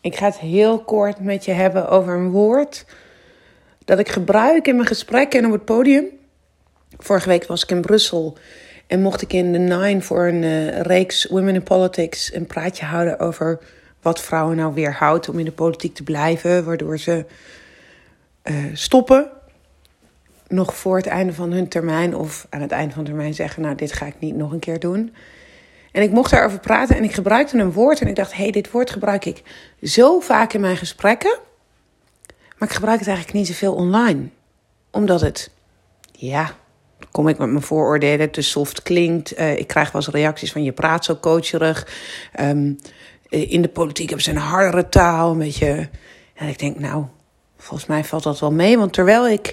Ik ga het heel kort met je hebben over een woord dat ik gebruik in mijn gesprekken en op het podium. Vorige week was ik in Brussel en mocht ik in de Nine voor een uh, reeks Women in Politics een praatje houden over wat vrouwen nou weerhoudt om in de politiek te blijven, waardoor ze uh, stoppen nog voor het einde van hun termijn of aan het einde van de termijn zeggen: Nou, dit ga ik niet nog een keer doen. En ik mocht daarover praten en ik gebruikte een woord en ik dacht: hé, hey, dit woord gebruik ik zo vaak in mijn gesprekken, maar ik gebruik het eigenlijk niet zoveel online. Omdat het, ja, kom ik met mijn vooroordelen, te soft klinkt. Uh, ik krijg wel eens reacties van je praat zo coacherig. Um, in de politiek hebben ze een hardere taal, een beetje. En ik denk, nou, volgens mij valt dat wel mee. Want terwijl ik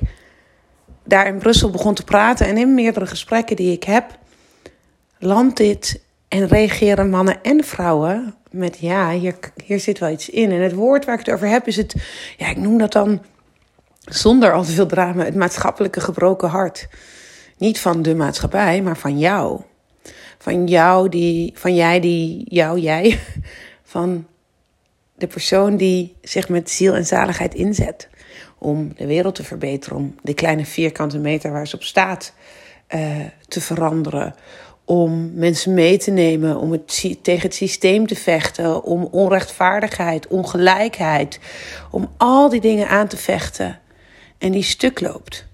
daar in Brussel begon te praten en in meerdere gesprekken die ik heb, landt dit en reageren mannen en vrouwen met ja, hier, hier zit wel iets in. En het woord waar ik het over heb is het, ja, ik noem dat dan zonder al te veel drama, het maatschappelijke gebroken hart. Niet van de maatschappij, maar van jou. Van jou, die, van jij, die, jou, jij. Van de persoon die zich met ziel en zaligheid inzet om de wereld te verbeteren, om de kleine vierkante meter waar ze op staat uh, te veranderen, om mensen mee te nemen, om het, tegen het systeem te vechten, om onrechtvaardigheid, ongelijkheid, om al die dingen aan te vechten. En die stuk loopt.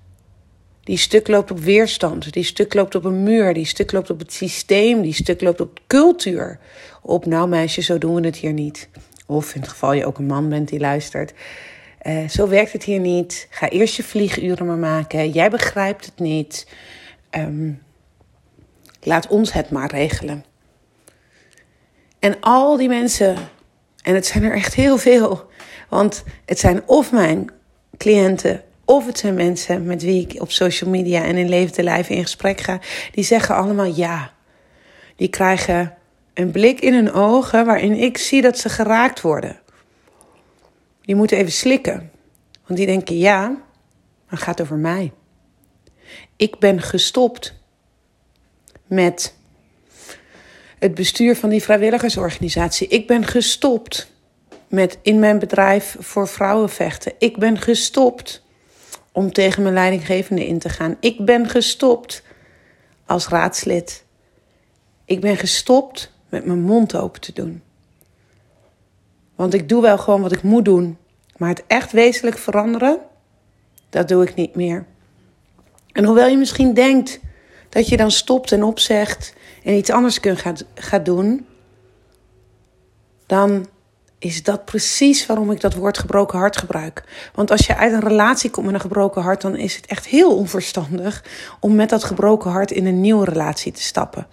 Die stuk loopt op weerstand, die stuk loopt op een muur, die stuk loopt op het systeem, die stuk loopt op cultuur. Op nou meisje, zo doen we het hier niet. Of in het geval je ook een man bent die luistert. Uh, zo werkt het hier niet. Ga eerst je vlieguren maar maken. Jij begrijpt het niet. Um, laat ons het maar regelen. En al die mensen, en het zijn er echt heel veel, want het zijn of mijn cliënten of het zijn mensen met wie ik op social media en in levende lijven in gesprek ga, die zeggen allemaal ja. Die krijgen een blik in hun ogen waarin ik zie dat ze geraakt worden. Die moeten even slikken. Want die denken, ja, maar het gaat over mij. Ik ben gestopt met het bestuur van die vrijwilligersorganisatie. Ik ben gestopt met in mijn bedrijf voor vrouwen vechten. Ik ben gestopt om tegen mijn leidinggevende in te gaan. Ik ben gestopt als raadslid. Ik ben gestopt met mijn mond open te doen. Want ik doe wel gewoon wat ik moet doen. Maar het echt wezenlijk veranderen, dat doe ik niet meer. En hoewel je misschien denkt dat je dan stopt en opzegt en iets anders kunt gaat doen, dan is dat precies waarom ik dat woord gebroken hart gebruik. Want als je uit een relatie komt met een gebroken hart, dan is het echt heel onverstandig om met dat gebroken hart in een nieuwe relatie te stappen.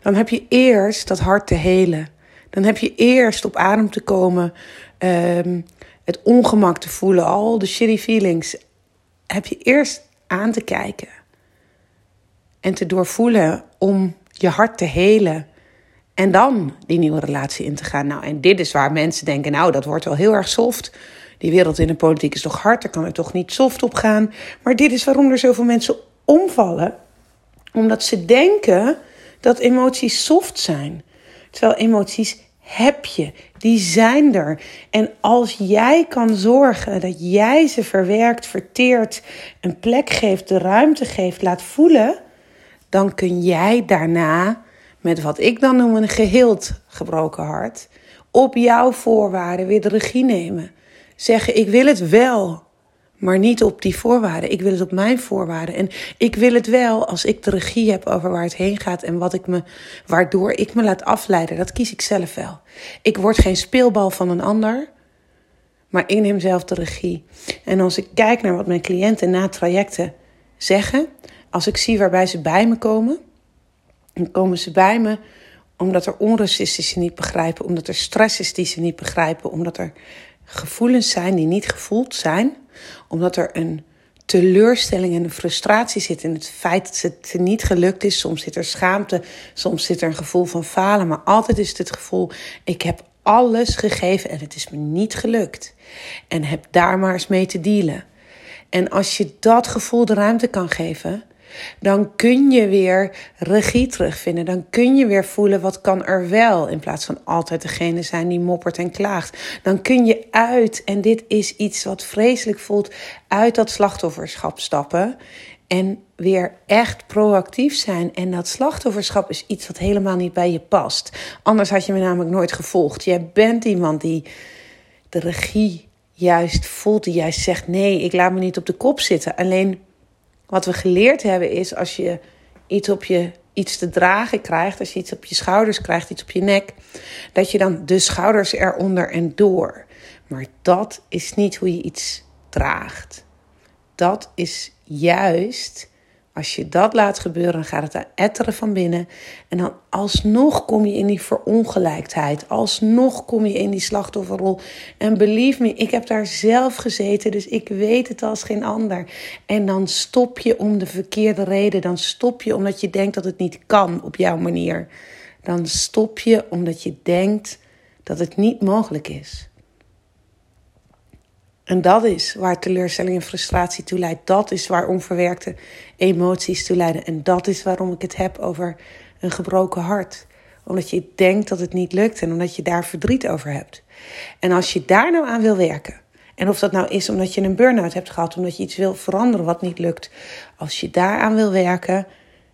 Dan heb je eerst dat hart te helen. Dan heb je eerst op adem te komen, um, het ongemak te voelen, al de shitty feelings. Heb je eerst aan te kijken en te doorvoelen om je hart te helen. En dan die nieuwe relatie in te gaan. Nou, en dit is waar mensen denken: nou, dat wordt wel heel erg soft. Die wereld in de politiek is toch hard, daar kan ik toch niet soft op gaan. Maar dit is waarom er zoveel mensen omvallen. Omdat ze denken dat emoties soft zijn. Terwijl emoties heb je, die zijn er. En als jij kan zorgen dat jij ze verwerkt, verteert, een plek geeft, de ruimte geeft, laat voelen, dan kun jij daarna met wat ik dan noem een geheeld gebroken hart, op jouw voorwaarden weer de regie nemen. Zeggen: Ik wil het wel, maar niet op die voorwaarden. Ik wil het op mijn voorwaarden. En ik wil het wel als ik de regie heb over waar het heen gaat en wat ik me, waardoor ik me laat afleiden. Dat kies ik zelf wel. Ik word geen speelbal van een ander, maar ik neem zelf de regie. En als ik kijk naar wat mijn cliënten na trajecten zeggen, als ik zie waarbij ze bij me komen, dan komen ze bij me omdat er onrust is die ze niet begrijpen, omdat er stress is die ze niet begrijpen, omdat er gevoelens zijn die niet gevoeld zijn, omdat er een teleurstelling en een frustratie zit in het feit dat het niet gelukt is. Soms zit er schaamte, soms zit er een gevoel van falen, maar altijd is het het gevoel: ik heb alles gegeven en het is me niet gelukt. En heb daar maar eens mee te dealen. En als je dat gevoel de ruimte kan geven, Dan kun je weer regie terugvinden. Dan kun je weer voelen wat kan er wel. In plaats van altijd degene zijn die moppert en klaagt. Dan kun je uit, en dit is iets wat vreselijk voelt, uit dat slachtofferschap stappen. En weer echt proactief zijn. En dat slachtofferschap is iets wat helemaal niet bij je past. Anders had je me namelijk nooit gevolgd. Jij bent iemand die de regie juist voelt, die juist zegt: nee, ik laat me niet op de kop zitten. Alleen wat we geleerd hebben is als je iets op je iets te dragen krijgt, als je iets op je schouders krijgt, iets op je nek, dat je dan de schouders eronder en door. Maar dat is niet hoe je iets draagt. Dat is juist als je dat laat gebeuren, dan gaat het aan etteren van binnen. En dan alsnog kom je in die verongelijkheid. Alsnog kom je in die slachtofferrol. En believe me, ik heb daar zelf gezeten, dus ik weet het als geen ander. En dan stop je om de verkeerde reden. Dan stop je omdat je denkt dat het niet kan op jouw manier. Dan stop je omdat je denkt dat het niet mogelijk is. En dat is waar teleurstelling en frustratie toe leidt. Dat is waar onverwerkte emoties toe leiden. En dat is waarom ik het heb over een gebroken hart. Omdat je denkt dat het niet lukt en omdat je daar verdriet over hebt. En als je daar nou aan wil werken. En of dat nou is omdat je een burn-out hebt gehad, omdat je iets wil veranderen wat niet lukt. Als je daaraan wil werken,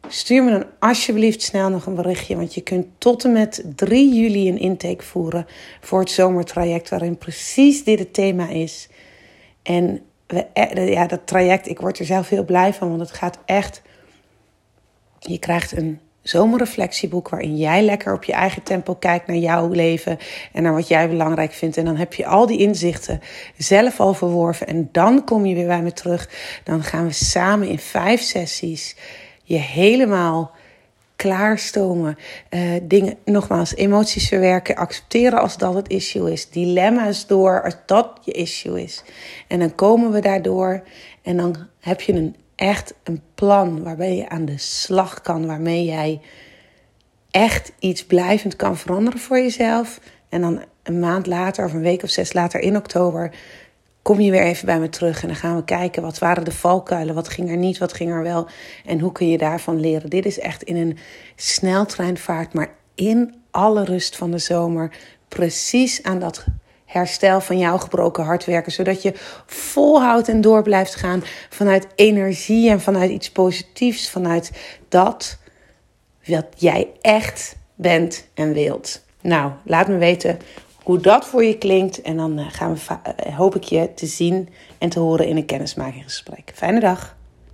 stuur me dan alsjeblieft snel nog een berichtje. Want je kunt tot en met 3 juli een intake voeren voor het zomertraject, waarin precies dit het thema is. En we, eh, ja, dat traject, ik word er zelf heel blij van, want het gaat echt. Je krijgt een zomerreflectieboek waarin jij lekker op je eigen tempo kijkt naar jouw leven en naar wat jij belangrijk vindt. En dan heb je al die inzichten zelf al verworven en dan kom je weer bij me terug. Dan gaan we samen in vijf sessies je helemaal klaarstomen. Uh, dingen, nogmaals, emoties verwerken, accepteren als dat het issue is. Dilemma's door als dat je issue is. En dan komen we daardoor en dan heb je een, echt een plan waarbij je aan de slag kan, waarmee jij echt iets blijvend kan veranderen voor jezelf. En dan een maand later of een week of zes later in oktober kom je weer even bij me terug en dan gaan we kijken wat waren de valkuilen, wat ging er niet, wat ging er wel en hoe kun je daarvan leren. Dit is echt in een sneltreinvaart, maar in alle rust van de zomer precies aan dat herstel van jouw gebroken hart werken, zodat je volhoudt en door blijft gaan vanuit energie en vanuit iets positiefs, vanuit dat wat jij echt bent en wilt. Nou, laat me weten hoe dat voor je klinkt. En dan eh, gaan we, eh, hoop ik je te zien en te horen in een kennismakingsgesprek. Fijne dag.